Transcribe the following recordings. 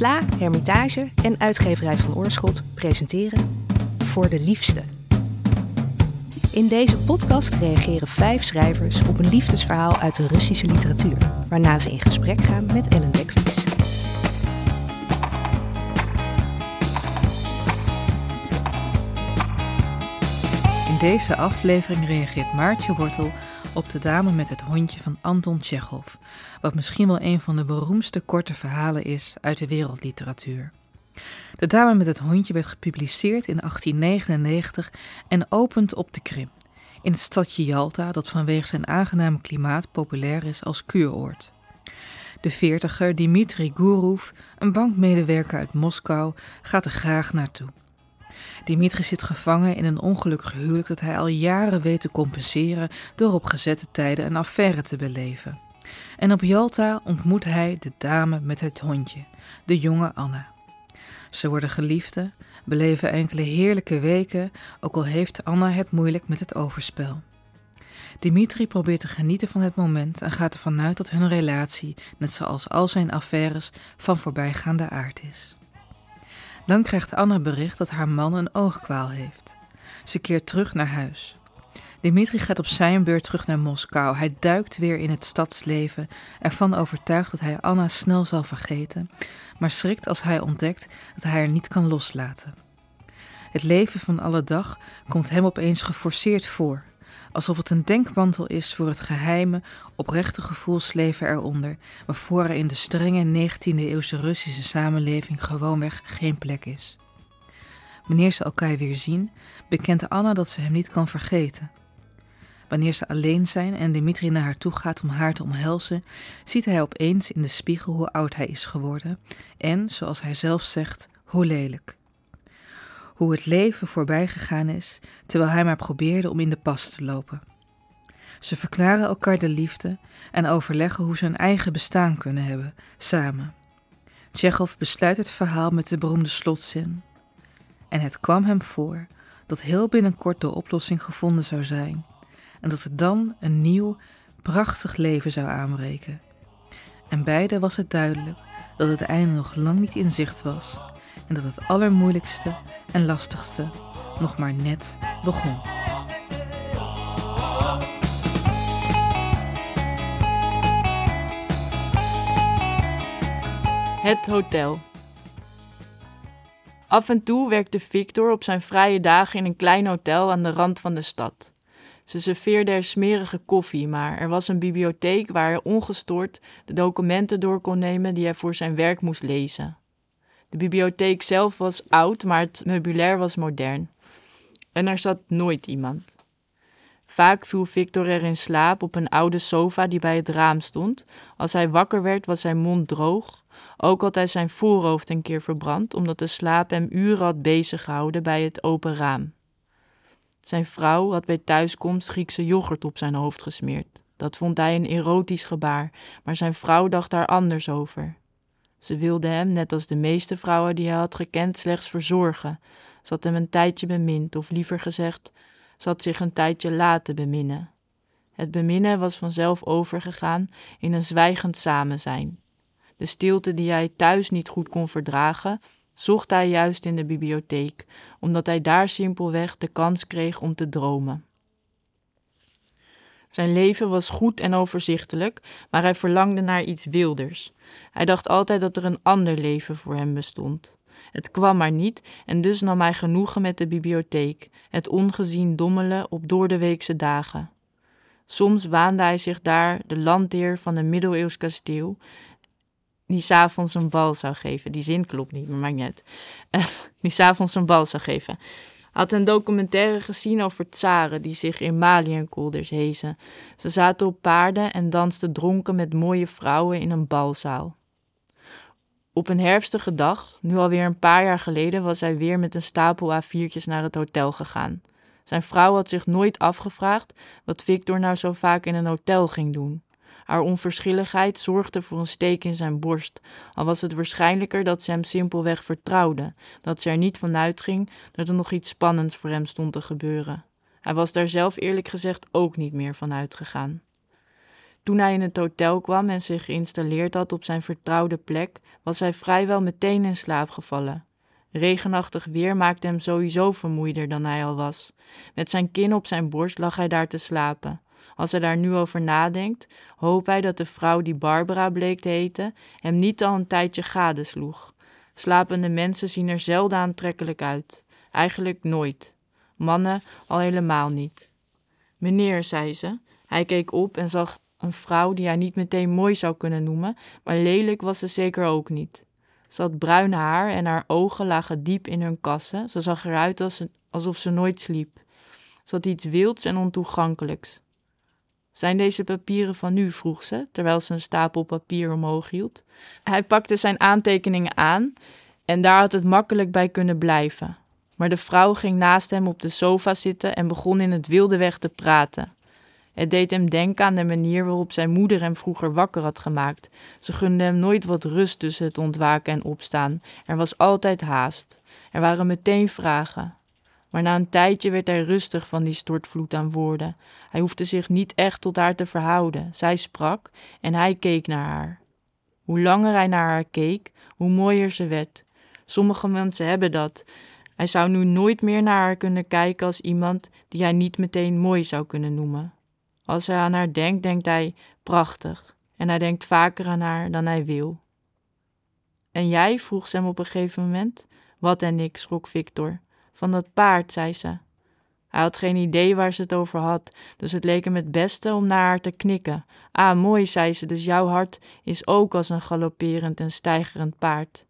Sla, Hermitage en uitgeverij van Oorschot presenteren Voor de Liefste. In deze podcast reageren vijf schrijvers op een liefdesverhaal uit de Russische literatuur, waarna ze in gesprek gaan met Ellen Dekvies. In deze aflevering reageert Maartje Wortel op de dame met het hondje van Anton Tjechov, wat misschien wel een van de beroemdste korte verhalen is uit de wereldliteratuur. De dame met het hondje werd gepubliceerd in 1899 en opent op de Krim, in het stadje Yalta dat vanwege zijn aangename klimaat populair is als kuuroord. De veertiger Dimitri Gurov, een bankmedewerker uit Moskou, gaat er graag naartoe. Dimitri zit gevangen in een ongelukkig huwelijk dat hij al jaren weet te compenseren door op gezette tijden een affaire te beleven. En op Yalta ontmoet hij de dame met het hondje, de jonge Anna. Ze worden geliefden, beleven enkele heerlijke weken, ook al heeft Anna het moeilijk met het overspel. Dimitri probeert te genieten van het moment en gaat ervan uit dat hun relatie, net zoals al zijn affaires, van voorbijgaande aard is. Dan krijgt Anna bericht dat haar man een oogkwaal heeft. Ze keert terug naar huis. Dimitri gaat op zijn beurt terug naar Moskou. Hij duikt weer in het stadsleven, ervan overtuigd dat hij Anna snel zal vergeten, maar schrikt als hij ontdekt dat hij haar niet kan loslaten. Het leven van alle dag komt hem opeens geforceerd voor, alsof het een denkmantel is voor het geheime, oprechte gevoelsleven eronder, waarvoor er in de strenge 19e-eeuwse Russische samenleving gewoonweg geen plek is. Wanneer ze elkaar weer zien, bekent Anna dat ze hem niet kan vergeten. Wanneer ze alleen zijn en Dimitri naar haar toe gaat om haar te omhelzen, ziet hij opeens in de spiegel hoe oud hij is geworden en, zoals hij zelf zegt, hoe lelijk. Hoe het leven voorbij gegaan is, terwijl hij maar probeerde om in de pas te lopen. Ze verklaren elkaar de liefde en overleggen hoe ze een eigen bestaan kunnen hebben, samen. Tsjechov besluit het verhaal met de beroemde slotzin. En het kwam hem voor dat heel binnenkort de oplossing gevonden zou zijn en dat het dan een nieuw, prachtig leven zou aanbreken. En beide was het duidelijk dat het einde nog lang niet in zicht was en dat het allermoeilijkste en lastigste nog maar net begon. Het hotel. Af en toe werkte Victor op zijn vrije dagen in een klein hotel aan de rand van de stad. Ze serveerde er smerige koffie, maar er was een bibliotheek waar hij ongestoord de documenten door kon nemen die hij voor zijn werk moest lezen. De bibliotheek zelf was oud, maar het meubilair was modern. En er zat nooit iemand. Vaak viel Victor er in slaap op een oude sofa die bij het raam stond. Als hij wakker werd, was zijn mond droog. Ook had hij zijn voorhoofd een keer verbrand, omdat de slaap hem uren had beziggehouden bij het open raam. Zijn vrouw had bij thuiskomst Griekse yoghurt op zijn hoofd gesmeerd. Dat vond hij een erotisch gebaar, maar zijn vrouw dacht daar anders over. Ze wilde hem, net als de meeste vrouwen die hij had gekend, slechts verzorgen. Ze had hem een tijdje bemind, of liever gezegd, ze had zich een tijdje laten beminnen. Het beminnen was vanzelf overgegaan in een zwijgend samenzijn. De stilte die hij thuis niet goed kon verdragen, zocht hij juist in de bibliotheek, omdat hij daar simpelweg de kans kreeg om te dromen. Zijn leven was goed en overzichtelijk, maar hij verlangde naar iets wilders. Hij dacht altijd dat er een ander leven voor hem bestond. Het kwam maar niet en dus nam hij genoegen met de bibliotheek, het ongezien dommelen op doordeweekse dagen. Soms waande hij zich daar de landheer van een middeleeuws kasteel die s'avonds een bal zou geven. Die zin klopt niet, maar maakt niet uit. die s'avonds een bal zou geven. Had een documentaire gezien over tsaren die zich in Maliënkolders hezen. Ze zaten op paarden en dansten dronken met mooie vrouwen in een balzaal. Op een herfstige dag, nu alweer een paar jaar geleden, was hij weer met een stapel A4'tjes naar het hotel gegaan. Zijn vrouw had zich nooit afgevraagd wat Victor nou zo vaak in een hotel ging doen. Haar onverschilligheid zorgde voor een steek in zijn borst, al was het waarschijnlijker dat ze hem simpelweg vertrouwde, dat ze er niet van uitging dat er nog iets spannends voor hem stond te gebeuren. Hij was daar zelf eerlijk gezegd ook niet meer van uitgegaan. Toen hij in het hotel kwam en zich geïnstalleerd had op zijn vertrouwde plek, was hij vrijwel meteen in slaap gevallen. Regenachtig weer maakte hem sowieso vermoeider dan hij al was. Met zijn kin op zijn borst lag hij daar te slapen. Als hij daar nu over nadenkt, hoopt hij dat de vrouw die Barbara bleek te heten hem niet al een tijdje gadesloeg. Slapende mensen zien er zelden aantrekkelijk uit. Eigenlijk nooit. Mannen al helemaal niet. Meneer, zei ze. Hij keek op en zag een vrouw die hij niet meteen mooi zou kunnen noemen, maar lelijk was ze zeker ook niet. Ze had bruin haar en haar ogen lagen diep in hun kassen. Ze zag eruit alsof ze nooit sliep. Ze had iets wilds en ontoegankelijks. Zijn deze papieren van u? vroeg ze, terwijl ze een stapel papier omhoog hield. Hij pakte zijn aantekeningen aan en daar had het makkelijk bij kunnen blijven. Maar de vrouw ging naast hem op de sofa zitten en begon in het wilde weg te praten. Het deed hem denken aan de manier waarop zijn moeder hem vroeger wakker had gemaakt. Ze gunde hem nooit wat rust tussen het ontwaken en opstaan. Er was altijd haast. Er waren meteen vragen. Maar na een tijdje werd hij rustig van die stortvloed aan woorden. Hij hoefde zich niet echt tot haar te verhouden. Zij sprak en hij keek naar haar. Hoe langer hij naar haar keek, hoe mooier ze werd. Sommige mensen hebben dat. Hij zou nu nooit meer naar haar kunnen kijken als iemand die hij niet meteen mooi zou kunnen noemen. Als hij aan haar denkt, denkt hij prachtig. En hij denkt vaker aan haar dan hij wil. En jij? vroeg hem op een gegeven moment. Wat en ik, schrok Victor. Van dat paard, zei ze. Hij had geen idee waar ze het over had, dus het leek hem het beste om naar haar te knikken. Ah, mooi, zei ze, dus jouw hart is ook als een galopperend en stijgerend paard.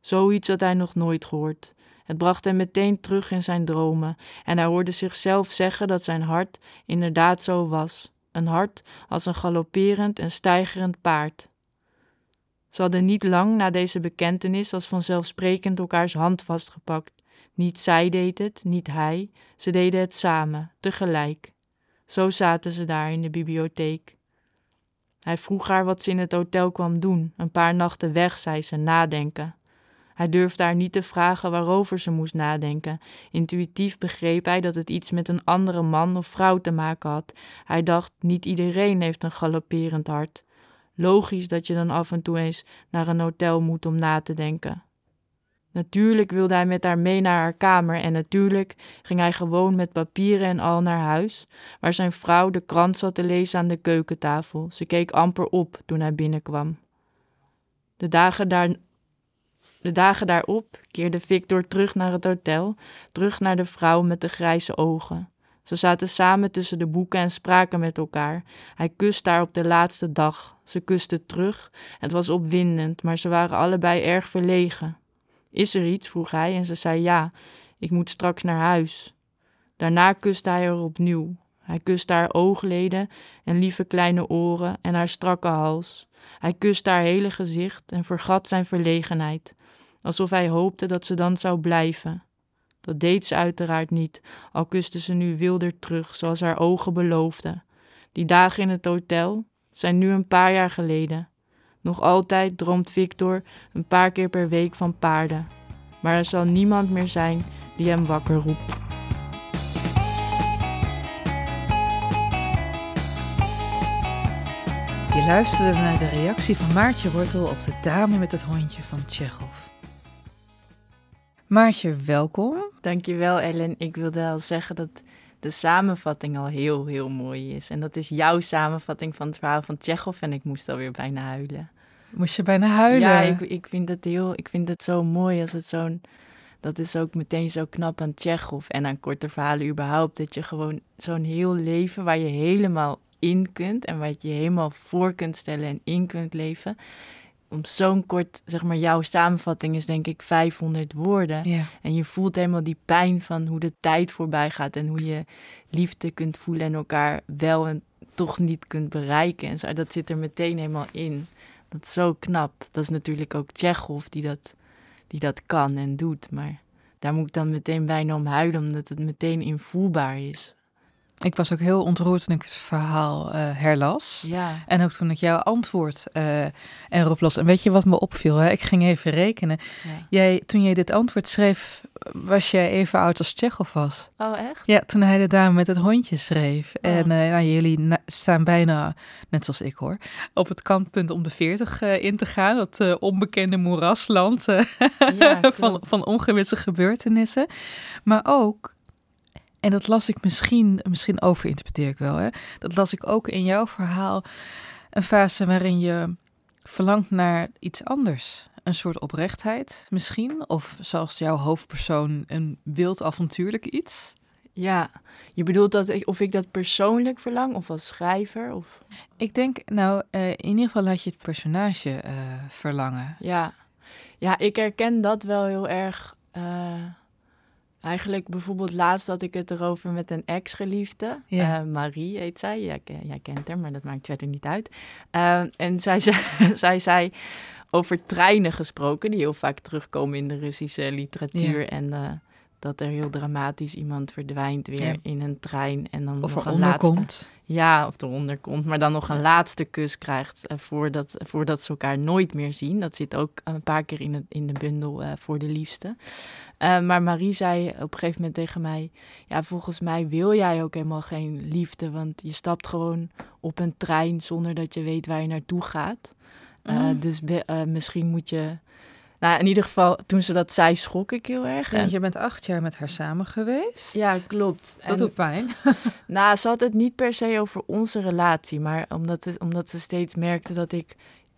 Zoiets had hij nog nooit gehoord. Het bracht hem meteen terug in zijn dromen en hij hoorde zichzelf zeggen dat zijn hart inderdaad zo was: een hart als een galopperend en stijgerend paard. Ze hadden niet lang na deze bekentenis als vanzelfsprekend elkaars hand vastgepakt. Niet zij deed het, niet hij, ze deden het samen, tegelijk. Zo zaten ze daar in de bibliotheek. Hij vroeg haar wat ze in het hotel kwam doen. Een paar nachten weg, zei ze, nadenken. Hij durfde haar niet te vragen waarover ze moest nadenken. Intuïtief begreep hij dat het iets met een andere man of vrouw te maken had. Hij dacht: niet iedereen heeft een galopperend hart. Logisch dat je dan af en toe eens naar een hotel moet om na te denken. Natuurlijk wilde hij met haar mee naar haar kamer en natuurlijk ging hij gewoon met papieren en al naar huis, waar zijn vrouw de krant zat te lezen aan de keukentafel. Ze keek amper op toen hij binnenkwam. De dagen daar de dagen daarop keerde Victor terug naar het hotel, terug naar de vrouw met de grijze ogen. Ze zaten samen tussen de boeken en spraken met elkaar. Hij kuste haar op de laatste dag. Ze kuste terug. Het was opwindend, maar ze waren allebei erg verlegen. Is er iets? vroeg hij en ze zei ja. Ik moet straks naar huis. Daarna kuste hij haar opnieuw. Hij kuste haar oogleden en lieve kleine oren en haar strakke hals. Hij kuste haar hele gezicht en vergat zijn verlegenheid alsof hij hoopte dat ze dan zou blijven. Dat deed ze uiteraard niet, al kuste ze nu wilder terug, zoals haar ogen beloofden. Die dagen in het hotel zijn nu een paar jaar geleden. Nog altijd droomt Victor een paar keer per week van paarden. Maar er zal niemand meer zijn die hem wakker roept. Je luisterde naar de reactie van Maartje Wortel op de dame met het hondje van Tsjechov. Maartje, welkom. Dankjewel Ellen. Ik wilde al zeggen dat de samenvatting al heel, heel mooi is. En dat is jouw samenvatting van het verhaal van Tsjechov en ik moest alweer bijna huilen. Moest je bijna huilen? Ja, ik, ik vind het heel, ik vind het zo mooi als het zo'n... Dat is ook meteen zo knap aan Tsjechov en aan korte verhalen überhaupt. Dat je gewoon zo'n heel leven waar je helemaal in kunt en wat je helemaal voor kunt stellen en in kunt leven om zo'n kort, zeg maar, jouw samenvatting is denk ik 500 woorden. Ja. En je voelt helemaal die pijn van hoe de tijd voorbij gaat en hoe je liefde kunt voelen en elkaar wel en toch niet kunt bereiken. En zo, dat zit er meteen helemaal in. Dat is zo knap. Dat is natuurlijk ook Tsjechov die dat, die dat kan en doet. Maar daar moet ik dan meteen bijna om huilen, omdat het meteen invoelbaar is. Ik was ook heel ontroerd toen ik het verhaal eh, herlas. Ja. En ook toen ik jouw antwoord uh, erop las. En weet je wat me opviel? Hè? Ik ging even rekenen. ja. Jij, toen jij dit antwoord schreef, was jij even oud als Tsjechov was. Oh, echt? Ja, toen hij de dame met het hondje schreef. Oh. En uh, nou, jullie staan bijna, net zoals ik hoor, op het kantpunt om de 40 uh, in te gaan. Dat onbekende moerasland Ja, van, van ongewisse gebeurtenissen. Maar ook, en dat las ik misschien, misschien overinterpreteer ik wel, hè, dat las ik ook in jouw verhaal, een fase waarin je verlangt naar iets anders. Een soort oprechtheid misschien, of zoals jouw hoofdpersoon een wild avontuurlijk iets. Ja, je bedoelt dat ik, of ik dat persoonlijk verlang of als schrijver? Of... Ik denk, nou, uh, in ieder geval laat je het personage uh, verlangen. Ja. ja, ik herken dat wel heel erg. Uh, eigenlijk bijvoorbeeld laatst had ik het erover met een ex-geliefde. Ja. Marie heet zij. Jij, jij, kent haar, maar dat maakt verder niet uit. en zij, zij zei over treinen gesproken, die heel vaak terugkomen in de Russische literatuur. Ja. En dat er heel dramatisch iemand verdwijnt weer Ja. in een trein. En dan Of nog een laatste. onderkomt. Ja, of eronder komt, maar dan nog een laatste kus krijgt uh, voordat, voordat ze elkaar nooit meer zien. Dat zit ook een paar keer in, het, in de bundel uh, voor de liefste. Uh, maar Marie zei op een gegeven moment tegen mij: Ja, volgens mij wil jij ook helemaal geen liefde, want je stapt gewoon op een trein zonder dat je weet waar je naartoe gaat. Mm. Dus misschien moet je. Nou, in ieder geval, toen ze dat zei, schrok ik heel erg. Ja, je bent acht jaar met haar samen geweest. Ja, klopt. Dat en, doet pijn. nou, ze had het niet per se over onze relatie, maar omdat, het, omdat ze steeds merkte dat ik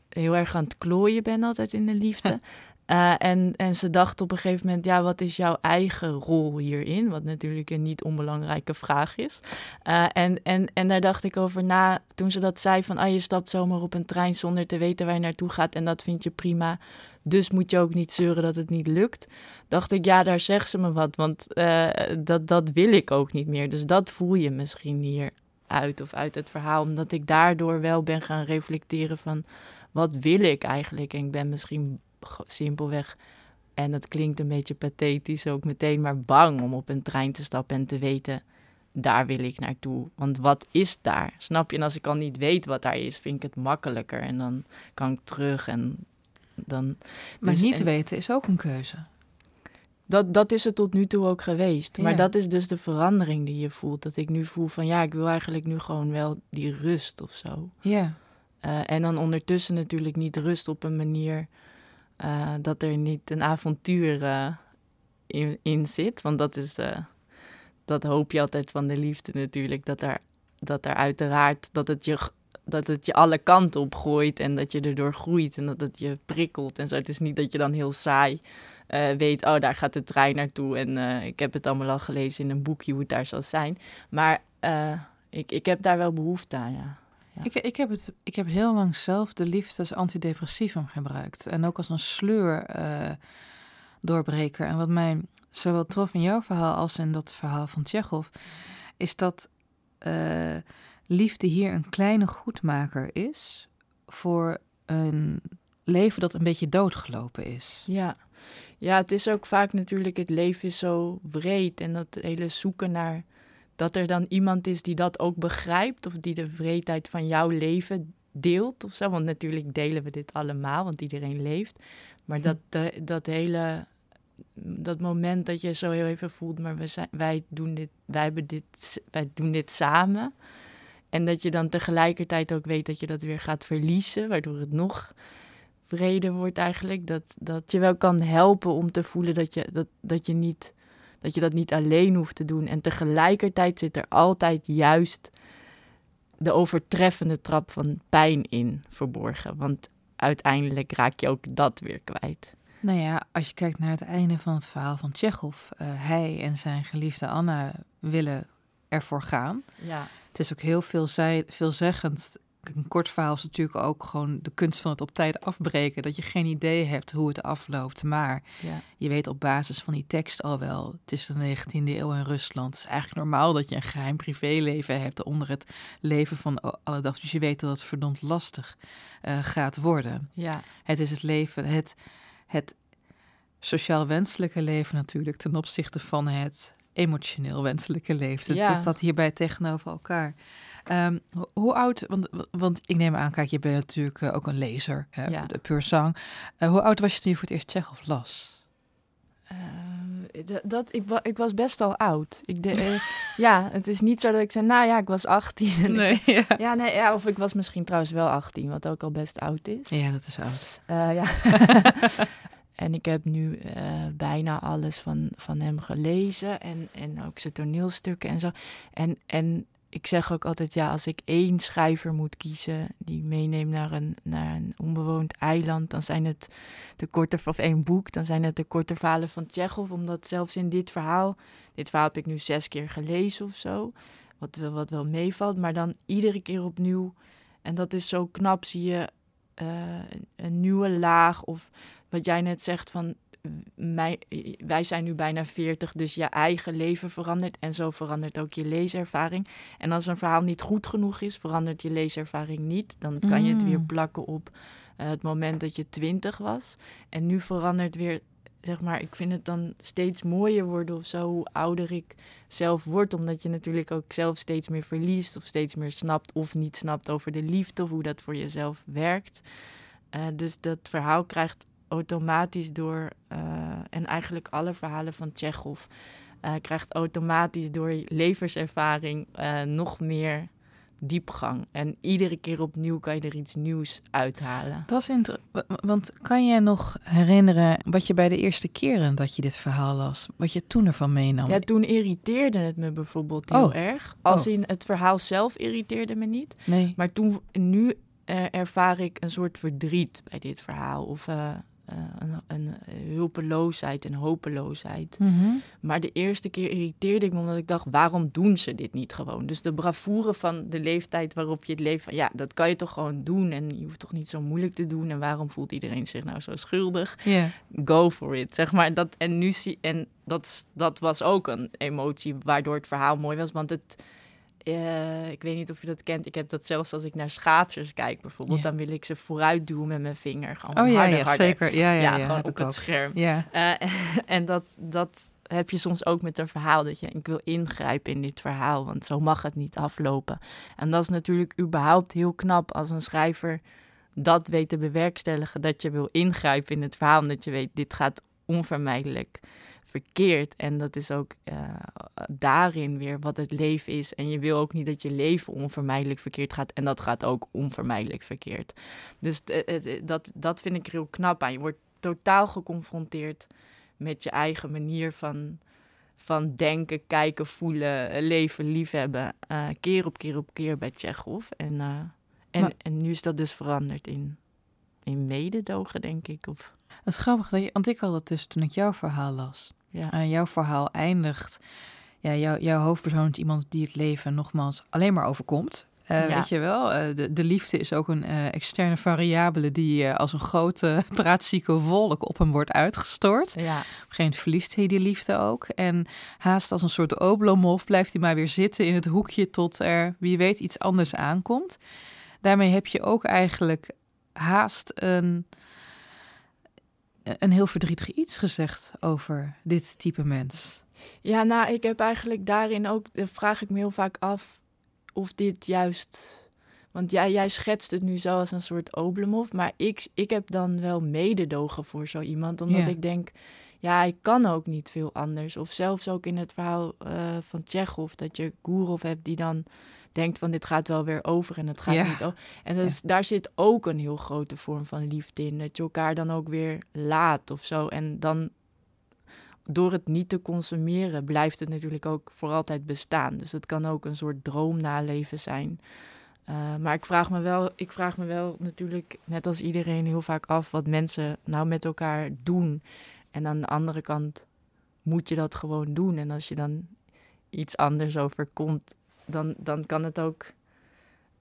heel erg aan het klooien ben altijd in de liefde. Uh, en, en ze dacht op een gegeven moment, ja, wat is jouw eigen rol hierin? Wat natuurlijk een niet onbelangrijke vraag is. Uh, en, en, en daar dacht ik over na, toen ze dat zei van, ah, je stapt zomaar op een trein zonder te weten waar je naartoe gaat en dat vind je prima. Dus moet je ook niet zeuren dat het niet lukt. Dacht ik, ja, daar zegt ze me wat, want uh, dat, dat wil ik ook niet meer. Dus dat voel je misschien hier uit of uit het verhaal, omdat ik daardoor wel ben gaan reflecteren van, wat wil ik eigenlijk? En ik ben misschien simpelweg, en dat klinkt een beetje pathetisch ook meteen, maar bang om op een trein te stappen en te weten, daar wil ik naartoe. Want wat is daar? Snap je? En als ik al niet weet wat daar is, vind ik het makkelijker. En dan kan ik terug en dan... Maar dus, niet en, weten is ook een keuze. Dat, dat is het tot nu toe ook geweest. Maar Ja. dat is dus de verandering die je voelt. Dat ik nu voel van ja, ik wil eigenlijk nu gewoon wel die rust of zo. Ja. Uh, en dan ondertussen natuurlijk niet rust op een manier uh, dat er niet een avontuur uh, in, in, zit. Want dat is, dat hoop je altijd van de liefde natuurlijk. Dat er, dat er uiteraard, dat het, je, dat het je alle kanten op gooit en dat je erdoor groeit en dat het je prikkelt. En zo. Het is niet dat je dan heel saai uh, weet, oh daar gaat de trein naartoe en uh, ik heb het allemaal al gelezen in een boekje hoe het daar zal zijn. Maar uh, ik, ik heb daar wel behoefte aan, ja. Ik, ik, heb het, ik heb heel lang zelf de liefde als antidepressivum gebruikt. En ook als een sleur doorbreker. En wat mij zowel trof in jouw verhaal als in dat verhaal van Tsjechov... is dat liefde hier een kleine goedmaker is... voor een leven dat een beetje doodgelopen is. Ja. ja, het is ook vaak natuurlijk... het leven is zo breed en dat hele zoeken naar dat er dan iemand is die dat ook begrijpt of die de vreedheid van jouw leven deelt of zo. Want natuurlijk delen we dit allemaal, want iedereen leeft. Maar dat, de, dat hele, dat moment dat je zo heel even voelt, maar we zijn, wij, doen dit, wij, hebben dit, wij doen dit samen. En dat je dan tegelijkertijd ook weet dat je dat weer gaat verliezen, waardoor het nog vreder wordt eigenlijk. Dat, dat je wel kan helpen om te voelen dat je, dat, dat je niet dat je dat niet alleen hoeft te doen. En tegelijkertijd zit er altijd juist de overtreffende trap van pijn in verborgen. Want uiteindelijk raak je ook dat weer kwijt. Nou ja, als je kijkt naar het einde van het verhaal van Tsjechov, uh, hij en zijn geliefde Anna willen ervoor gaan. Ja. Het is ook heel veelzij, veelzeggend. Een kort verhaal is natuurlijk ook gewoon de kunst van het op tijd afbreken. Dat je geen idee hebt hoe het afloopt. Maar ja. je weet op basis van die tekst al wel. Het is de 19e eeuw in Rusland. Het is eigenlijk normaal dat je een geheim privéleven hebt onder het leven van alle dag. Dus je weet dat het verdomd lastig uh, gaat worden. Ja. Het is het leven, het, het sociaal wenselijke leven natuurlijk ten opzichte van het emotioneel wenselijke leeftijd. Ja. Dus dat hierbij tegenover elkaar. Ehm, ho- hoe oud, want, want ik neem aan, kijk, je bent natuurlijk eh, ook een lezer, hè, Ja. de pur sang. Eh, hoe oud was je toen je voor het eerst Tsjechov las? Ehm, dat, ik, wa- ik was best al oud. Ik de, eh, ja, het is niet zo dat ik zei, nou ja, ik was 18. en ik- ja. ja, nee, ja, of ik was misschien trouwens wel 18, wat ook al best oud is. Ja, dat is oud. Ja. en ik heb nu eh, bijna alles van, van hem gelezen en, en ook zijn toneelstukken en zo. En, en ik zeg ook altijd, ja, als ik één schrijver moet kiezen die meeneem naar een, naar een onbewoond eiland, dan zijn het de korte, of één boek, dan zijn het de korte verhalen van Tsjechov. Omdat zelfs in dit verhaal, dit verhaal heb ik nu zes keer gelezen of zo, wat wel, wat wel meevalt, maar dan iedere keer opnieuw. En dat is zo knap, zie je eh, een, een nieuwe laag. Of wat jij net zegt van mij, wij zijn nu bijna 40, dus je eigen leven verandert. En zo verandert ook je leeservaring. En als een verhaal niet goed genoeg is, verandert je leeservaring niet. Dan kan je het weer Mm. plakken op eh, het moment dat je 20 was. En nu verandert weer, zeg maar, ik vind het dan steeds mooier worden of zo, hoe ouder ik zelf word. Omdat je natuurlijk ook zelf steeds meer verliest of steeds meer snapt of niet snapt over de liefde of hoe dat voor jezelf werkt. Eh, dus dat verhaal krijgt automatisch door, eh, en eigenlijk alle verhalen van Tsjechov, eh, krijgt automatisch door levenservaring eh, nog meer diepgang. En iedere keer opnieuw kan je er iets nieuws uithalen. Dat is inter- wa- wa- Want kan jij nog herinneren wat je bij de eerste keren dat je dit verhaal las, wat je toen ervan meenam? Ja, toen irriteerde het me bijvoorbeeld heel Oh. erg. Als Oh. in het verhaal zelf irriteerde me niet. nee. Maar toen, nu ervaar ik een soort verdriet bij dit verhaal. Of eh, een, een hulpeloosheid en hopeloosheid. Mhm. Maar de eerste keer irriteerde ik me omdat ik dacht, waarom doen ze dit niet gewoon? Dus de bravoure van de leeftijd waarop je het leeft, van, ja, dat kan je toch gewoon doen. En je hoeft toch niet zo moeilijk te doen. En waarom voelt iedereen zich nou zo schuldig? Go for it, zeg maar. Dat, en nu zie, en dat, dat was ook een emotie waardoor het verhaal mooi was. Want het, eh, ik weet niet of je dat kent. Ik heb dat zelfs als ik naar schaatsers kijk bijvoorbeeld. Ja. Dan wil ik ze vooruit duwen met mijn vinger. Gewoon Oh ja, harder, ja, harder. zeker. Ja, ja, ja, gewoon heb op het ook. scherm. Ja. Eh, en dat, dat heb je soms ook met een verhaal. Dat je, ik wil ingrijpen in dit verhaal, want zo mag het niet aflopen. En dat is natuurlijk überhaupt heel knap als een schrijver dat weet te bewerkstelligen. Dat je wil ingrijpen in het verhaal, omdat je weet, dit gaat onvermijdelijk verkeerd. En dat is ook eh, daarin weer wat het leven is. En je wil ook niet dat je leven onvermijdelijk verkeerd gaat. En dat gaat ook onvermijdelijk verkeerd. Dus het- het- het- dat, dat vind ik heel knap aan. Je wordt totaal geconfronteerd met je eigen manier van, van denken, kijken, voelen, eh, leven, liefhebben. eh keer op keer op keer bij Tsjechov. En, eh, en, Maar- en nu is dat dus veranderd in, in mededogen, denk ik. Of, Dat is grappig, dat je, want ik had het dus toen ik jouw verhaal las. Ja. En jouw verhaal eindigt. Ja, jouw, jouw hoofdpersoon is iemand die het leven nogmaals alleen maar overkomt. Eh, Ja. Weet je wel, Eh, de, de liefde is ook een eh, externe variabele die als een grote praatzieke wolk op hem wordt uitgestort. ja. Op een gegeven moment verliest hij die liefde ook. En haast als een soort Oblomov blijft hij maar weer zitten in het hoekje tot er, wie weet, iets anders aankomt. Daarmee heb je ook eigenlijk haast een, een heel verdrietig iets gezegd over dit type mens. Ja, nou, ik heb eigenlijk daarin ook, dan vraag ik me heel vaak af of dit juist. Want jij, jij schetst het nu zo als een soort Oblomov, maar ik, ik heb dan wel mededogen voor zo iemand, omdat Ja. ik denk, ja, ik kan ook niet veel anders. Of zelfs ook in het verhaal eh, van Tsjechov, dat je Gurov hebt die dan denkt van dit gaat wel weer over en het gaat Ja. niet over. En dat is, daar zit ook een heel grote vorm van liefde in, dat je elkaar dan ook weer laat of zo. En dan door het niet te consumeren blijft het natuurlijk ook voor altijd bestaan. Dus het kan ook een soort droom naleven zijn. Eh, maar ik vraag, me wel, ik vraag me wel natuurlijk, net als iedereen, heel vaak af wat mensen nou met elkaar doen. En aan de andere kant moet je dat gewoon doen. En als je dan iets anders overkomt, dan, dan kan het ook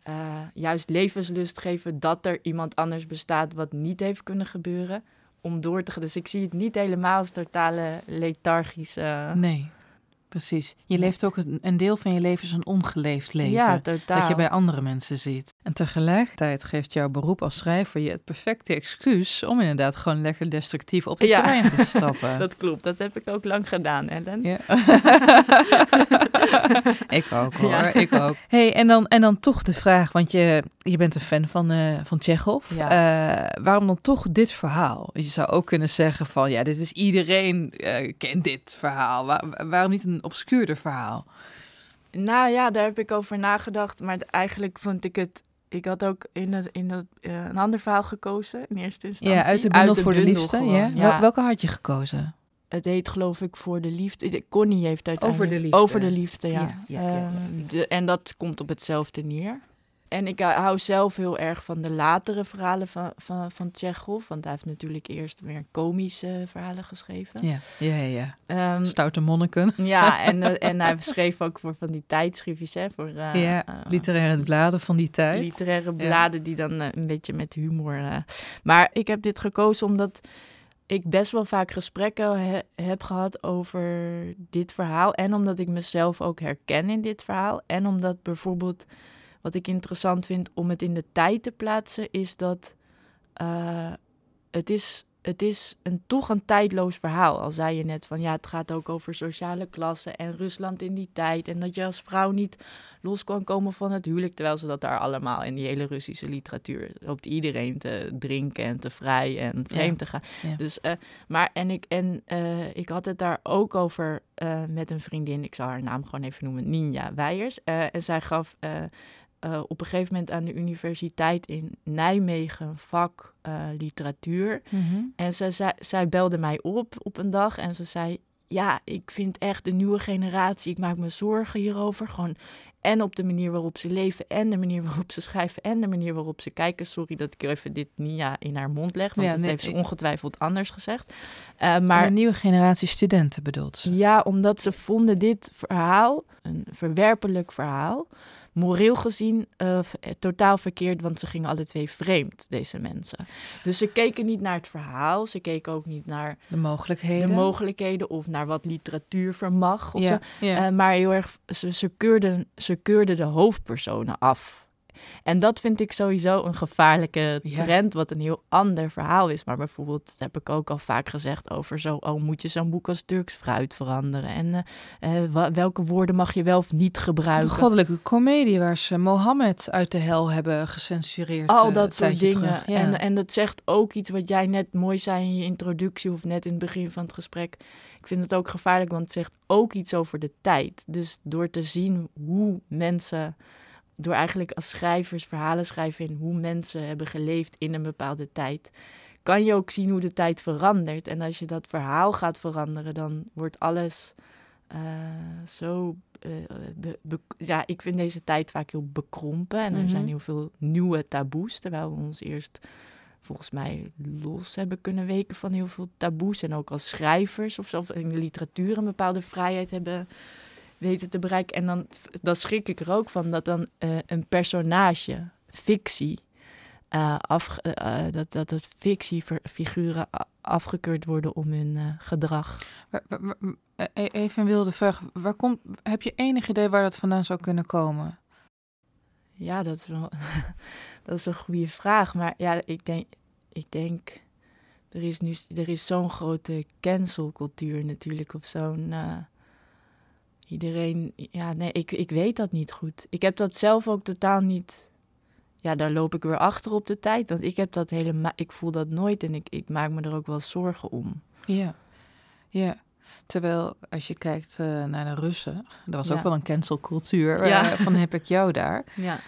eh, juist levenslust geven dat er iemand anders bestaat wat niet heeft kunnen gebeuren. Om door te gaan. Dus ik zie het niet helemaal als totale lethargische. Nee, precies. Je leeft ook een, een deel van je leven is een ongeleefd leven. Ja, totaal. dat je bij andere mensen ziet. En tegelijkertijd geeft jouw beroep als schrijver je het perfecte excuus om inderdaad gewoon lekker destructief op de Ja. trein te stappen. Dat klopt, dat heb ik ook lang gedaan, Ellen. Ja. ik ook hoor, Ja. ik ook. Hey, en, dan, en dan toch de vraag, want je, je bent een fan van, eh van Tsjechov. Eh, waarom dan toch dit verhaal? Je zou ook kunnen zeggen van, ja, dit is iedereen eh, kent dit verhaal. Waar- waarom niet een obscuurder verhaal? Nou ja, daar heb ik over nagedacht. Maar eigenlijk vond ik het. Ik had ook in, het, in het, eh, een ander verhaal gekozen in eerste instantie. Ja, uit de bundel voor de bundel gewoon, Ja? ja. Wel- welke had je gekozen? Het heet geloof ik voor de liefde. De- Connie heeft uiteindelijk... Over de liefde. Over de liefde, ja. Ja, ja, ja. Ehm, de- en dat komt op hetzelfde neer. En ik hou- zelf heel erg van de latere verhalen van, van, van Tsjechov. Want hij heeft natuurlijk eerst weer komische verhalen geschreven. Ja, ja, ja. ja. Ehm, Stoute monniken. ja, en, eh, en hij schreef ook voor van die tijdschriftjes, hè. Voor, eh, ja, eh, literaire bladen van die tijd. literaire bladen die dan een beetje met humor. Maar ik heb dit gekozen omdat ik best wel vaak gesprekken he- heb gehad over dit verhaal. En omdat ik mezelf ook herken in dit verhaal. En omdat bijvoorbeeld, wat ik interessant vind om het in de tijd te plaatsen, is dat eh, het is. Het is een, toch een tijdloos verhaal. Al zei je net van ja, het gaat ook over sociale klassen en Rusland in die tijd. En dat je als vrouw niet los kan komen van het huwelijk. Terwijl ze dat daar allemaal in die hele Russische literatuur hoopt iedereen te drinken en te vrij en vreemd te gaan. Ja. Dus, eh, maar en ik, en, eh, ik had het daar ook over met een vriendin. Ik zal haar naam gewoon even noemen, Ninja Weijers. En zij gaf eh, op een gegeven moment aan de universiteit in Nijmegen vak eh, literatuur. Mhm. En zij, zij, zij belde mij op op een dag en ze zei: Ja, ik vind echt de nieuwe generatie, ik maak me zorgen hierover. Gewoon en op de manier waarop ze leven, en de manier waarop ze schrijven, en de manier waarop ze kijken. Sorry dat ik even dit Nia in haar mond leg, want Ja, dat nee, heeft ze ongetwijfeld anders gezegd. Eh, Maar een nieuwe generatie studenten bedoelt ze. ja, omdat ze vonden dit verhaal een verwerpelijk verhaal. Moreel gezien eh, eh, totaal verkeerd, want ze gingen alle twee vreemd, deze mensen. Dus ze keken niet naar het verhaal, ze keken ook niet naar De mogelijkheden. de mogelijkheden of naar wat literatuur vermag. Of ja, zo. ja. Maar heel erg, ze, ze, keurden, ze keurden de hoofdpersonen af. En dat vind ik sowieso een gevaarlijke Ja. trend, wat een heel ander verhaal is. Maar bijvoorbeeld, dat heb ik ook al vaak gezegd over zo, oh, moet je zo'n boek als Turks fruit veranderen? En eh, eh, welke woorden mag je wel of niet de gebruiken? goddelijke komedie waar ze Mohammed uit de hel hebben gecensureerd. Al eh, dat soort dingen. Ja. En, en dat zegt ook iets wat jij net mooi zei in je introductie of net in het begin van het gesprek. Ik vind het ook gevaarlijk, want het zegt ook iets over de tijd. Dus door te zien hoe mensen, door eigenlijk als schrijvers verhalen schrijven in hoe mensen hebben geleefd in een bepaalde tijd, kan je ook zien hoe de tijd verandert. En als je dat verhaal gaat veranderen, dan wordt alles eh, zo. eh, be- be- ja, ik vind deze tijd vaak heel bekrompen. En er Mhm. zijn heel veel nieuwe taboes. Terwijl we ons eerst volgens mij los hebben kunnen weken van heel veel taboes. En ook als schrijvers of zo, of in de literatuur een bepaalde vrijheid hebben weten te bereiken. En dan, dan schrik ik er ook van dat dan eh, een personage, fictie, eh, af, eh, dat, dat, dat fictiefiguren afgekeurd worden om hun gedrag. Eh, e- even een wilde vraag. Waar komt, heb je enig idee waar dat vandaan zou kunnen komen? Ja, dat is wel dat is een goede vraag. Maar ja, ik denk, ik denk er is nu er is zo'n grote cancelcultuur natuurlijk of zo'n iedereen. Ja, nee, ik, ik weet dat niet goed. Ik heb dat zelf ook totaal niet. Ja, daar loop ik weer achter op de tijd. Want ik heb dat helemaal. Ik voel dat nooit en ik, ik maak me er ook wel zorgen om. Ja, ja. Terwijl als je kijkt eh, naar de Russen, er was Ja. ook wel een cancelcultuur. Ja. eh, van heb ik jou daar. Ja.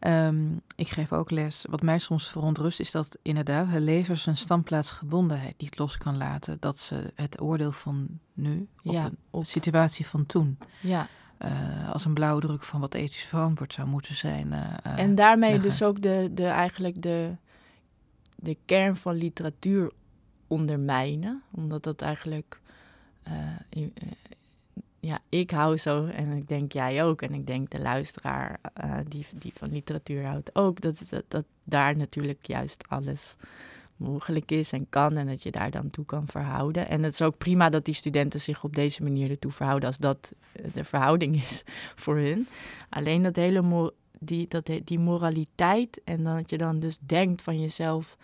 Ehm, ik geef ook les. Wat mij soms verontrust is dat inderdaad de lezer zijn standplaatsgebondenheid niet los kan laten. Dat ze het oordeel van nu op Ja, een op- situatie van toen Ja. eh, als een blauwdruk van wat ethisch verantwoord zou moeten zijn. eh, eh, En daarmee leggen. dus ook de, de, eigenlijk de, de kern van literatuur ondermijnen. Omdat dat eigenlijk... in- ja, ik hou zo en ik denk jij ook. En ik denk de luisteraar eh, die, die van literatuur houdt ook. Dat, dat, dat daar natuurlijk juist alles mogelijk is en kan. En dat je daar dan toe kan verhouden. En het is ook prima dat die studenten zich op deze manier ertoe verhouden... als dat eh, de verhouding is voor hun. Alleen dat hele die, dat, die moraliteit. En dat je dan dus denkt van jezelf.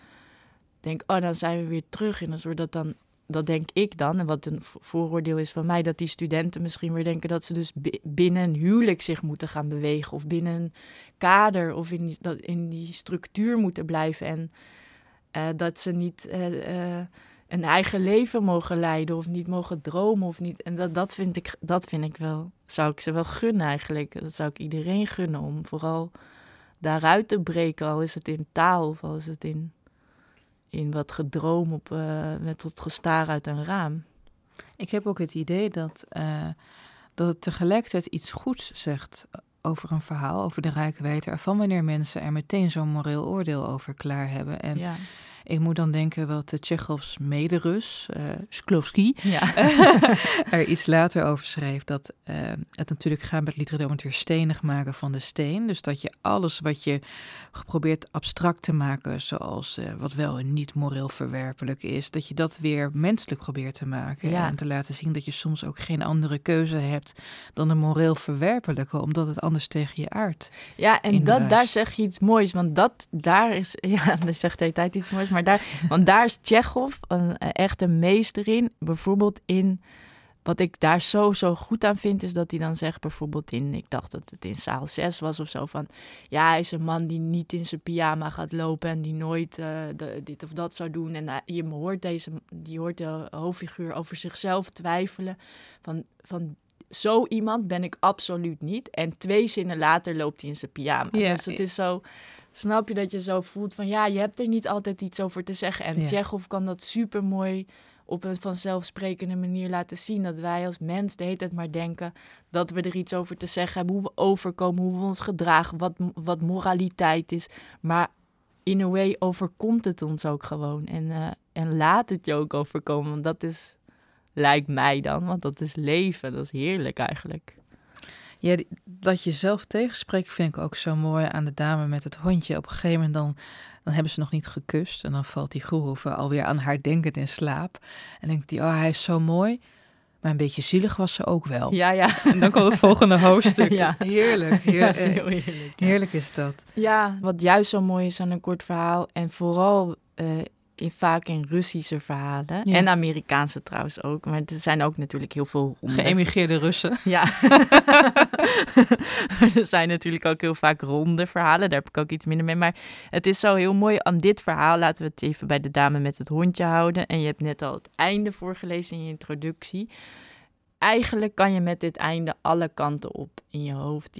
Denk, oh, dan zijn we weer terug in een soort dat dan. Dat denk ik dan, en wat een vooroordeel is van mij, dat die studenten misschien weer denken dat ze dus binnen een huwelijk zich moeten gaan bewegen. Of binnen een kader of in die, dat, in die structuur moeten blijven. En uh, dat ze niet. Uh, een eigen leven mogen leiden of niet mogen dromen of niet. En dat, dat, vind ik, dat vind ik wel, zou ik ze wel gunnen eigenlijk. Dat zou ik iedereen gunnen om vooral daaruit te breken. Al is het in taal of al is het in, in wat gedroom op, uh, met wat gestaar uit een raam. Ik heb ook het idee dat, uh, dat het tegelijkertijd iets goeds zegt over een verhaal, over de rijkwijde ervan, wanneer mensen er meteen zo'n moreel oordeel over klaar hebben. En ja. Ik moet dan denken wat de Tsjechovs mederus, uh, Sklovski, ja. er iets later over schreef. Dat uh, het natuurlijk gaat met literatuur om het weer stenig maken van de steen. Dus dat je alles wat je geprobeerd abstract te maken, zoals uh, wat wel en niet moreel verwerpelijk is, dat je dat weer menselijk probeert te maken. Ja. En te laten zien dat je soms ook geen andere keuze hebt dan een moreel verwerpelijke, omdat het anders tegen je aard. Ja, en dat, daar zeg je iets moois, want dat daar is, ja, dat zegt de hele tijd iets moois, maar daar, want daar is Tsjechov een, echt een meester in. Bijvoorbeeld in, wat ik daar zo, zo goed aan vind, is dat hij dan zegt bijvoorbeeld in, ik dacht dat het in zaal 6 was of zo, van ja, hij is een man die niet in zijn pyjama gaat lopen en die nooit uh, de, dit of dat zou doen. En uh, je hoort deze, die hoort de hoofdfiguur over zichzelf twijfelen van, van zo iemand ben ik absoluut niet. En twee zinnen later loopt hij in zijn pyjama. Yeah. Dus het is zo snap je dat je zo voelt van ja, je hebt er niet altijd iets over te zeggen. En ja. Tsjechov kan dat super mooi op een vanzelfsprekende manier laten zien. Dat wij als mens de hele tijd maar denken dat we er iets over te zeggen hebben. Hoe we overkomen, hoe we ons gedragen, wat, wat moraliteit is. Maar in a way overkomt het ons ook gewoon. En, uh, en laat het je ook overkomen. Want dat is, lijkt mij dan, want dat is leven. Dat is heerlijk eigenlijk. Ja, dat je zelf tegenspreekt vind ik ook zo mooi aan de dame met het hondje. Op een gegeven moment dan, dan hebben ze nog niet gekust. En dan valt die groeve alweer aan haar denkend in slaap. En denkt die, oh hij is zo mooi. Maar een beetje zielig was ze ook wel. Ja, ja. En dan komt het volgende hoofdstuk. ja. Heerlijk. Heerlijk. Ja, heerlijk, heerlijk is dat. Ja, wat juist zo mooi is aan een kort verhaal. En vooral uh, in, vaak in Russische verhalen. En Amerikaanse trouwens ook. Maar er zijn ook natuurlijk heel veel... Geëmigreerde Russen. Ja. er zijn natuurlijk ook heel vaak ronde verhalen. Daar heb ik ook iets minder mee. Maar het is zo heel mooi aan dit verhaal. Laten we het even bij de dame met het hondje houden. En je hebt net al het einde voorgelezen in je introductie eigenlijk kan je met dit einde alle kanten op in je hoofd.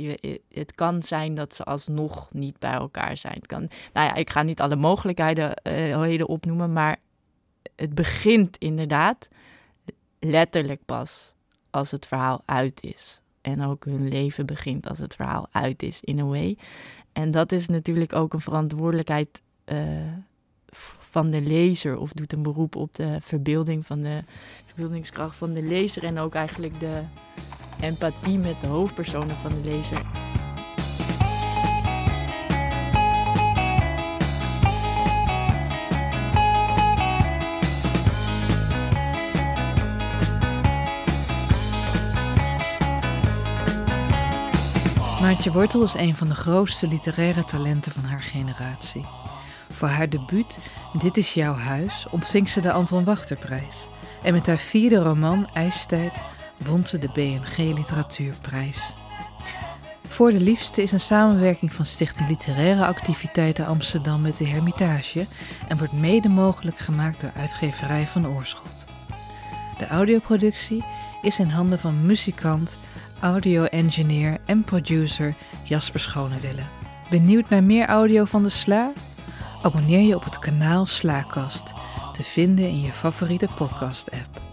Het kan zijn dat ze alsnog niet bij elkaar zijn. Kan, nou ja, ik ga niet alle mogelijkheden uh, opnoemen, maar het begint inderdaad letterlijk pas als het verhaal uit is. En ook hun leven begint als het verhaal uit is, in a way. En dat is natuurlijk ook een verantwoordelijkheid uh, van de lezer of doet een beroep op de verbeelding van de verbeeldingskracht van de lezer en ook eigenlijk de empathie met de hoofdpersonen van de lezer. Maartje Wortel is een van de grootste literaire talenten van haar generatie. Voor haar debuut Dit is jouw huis ontving ze de Anton Wachterprijs. En met haar vierde roman IJstijd won ze de BNG Literatuurprijs. Voor de Liefste is een samenwerking van Stichting Literaire Activiteiten Amsterdam met de Hermitage en wordt mede mogelijk gemaakt door uitgeverij van Oorschot. De audioproductie is in handen van muzikant, audio-engineer en producer Jasper Schonewille. Benieuwd naar meer audio van de Sla? Abonneer je op het kanaal Slaakast, te vinden in je favoriete podcast-app.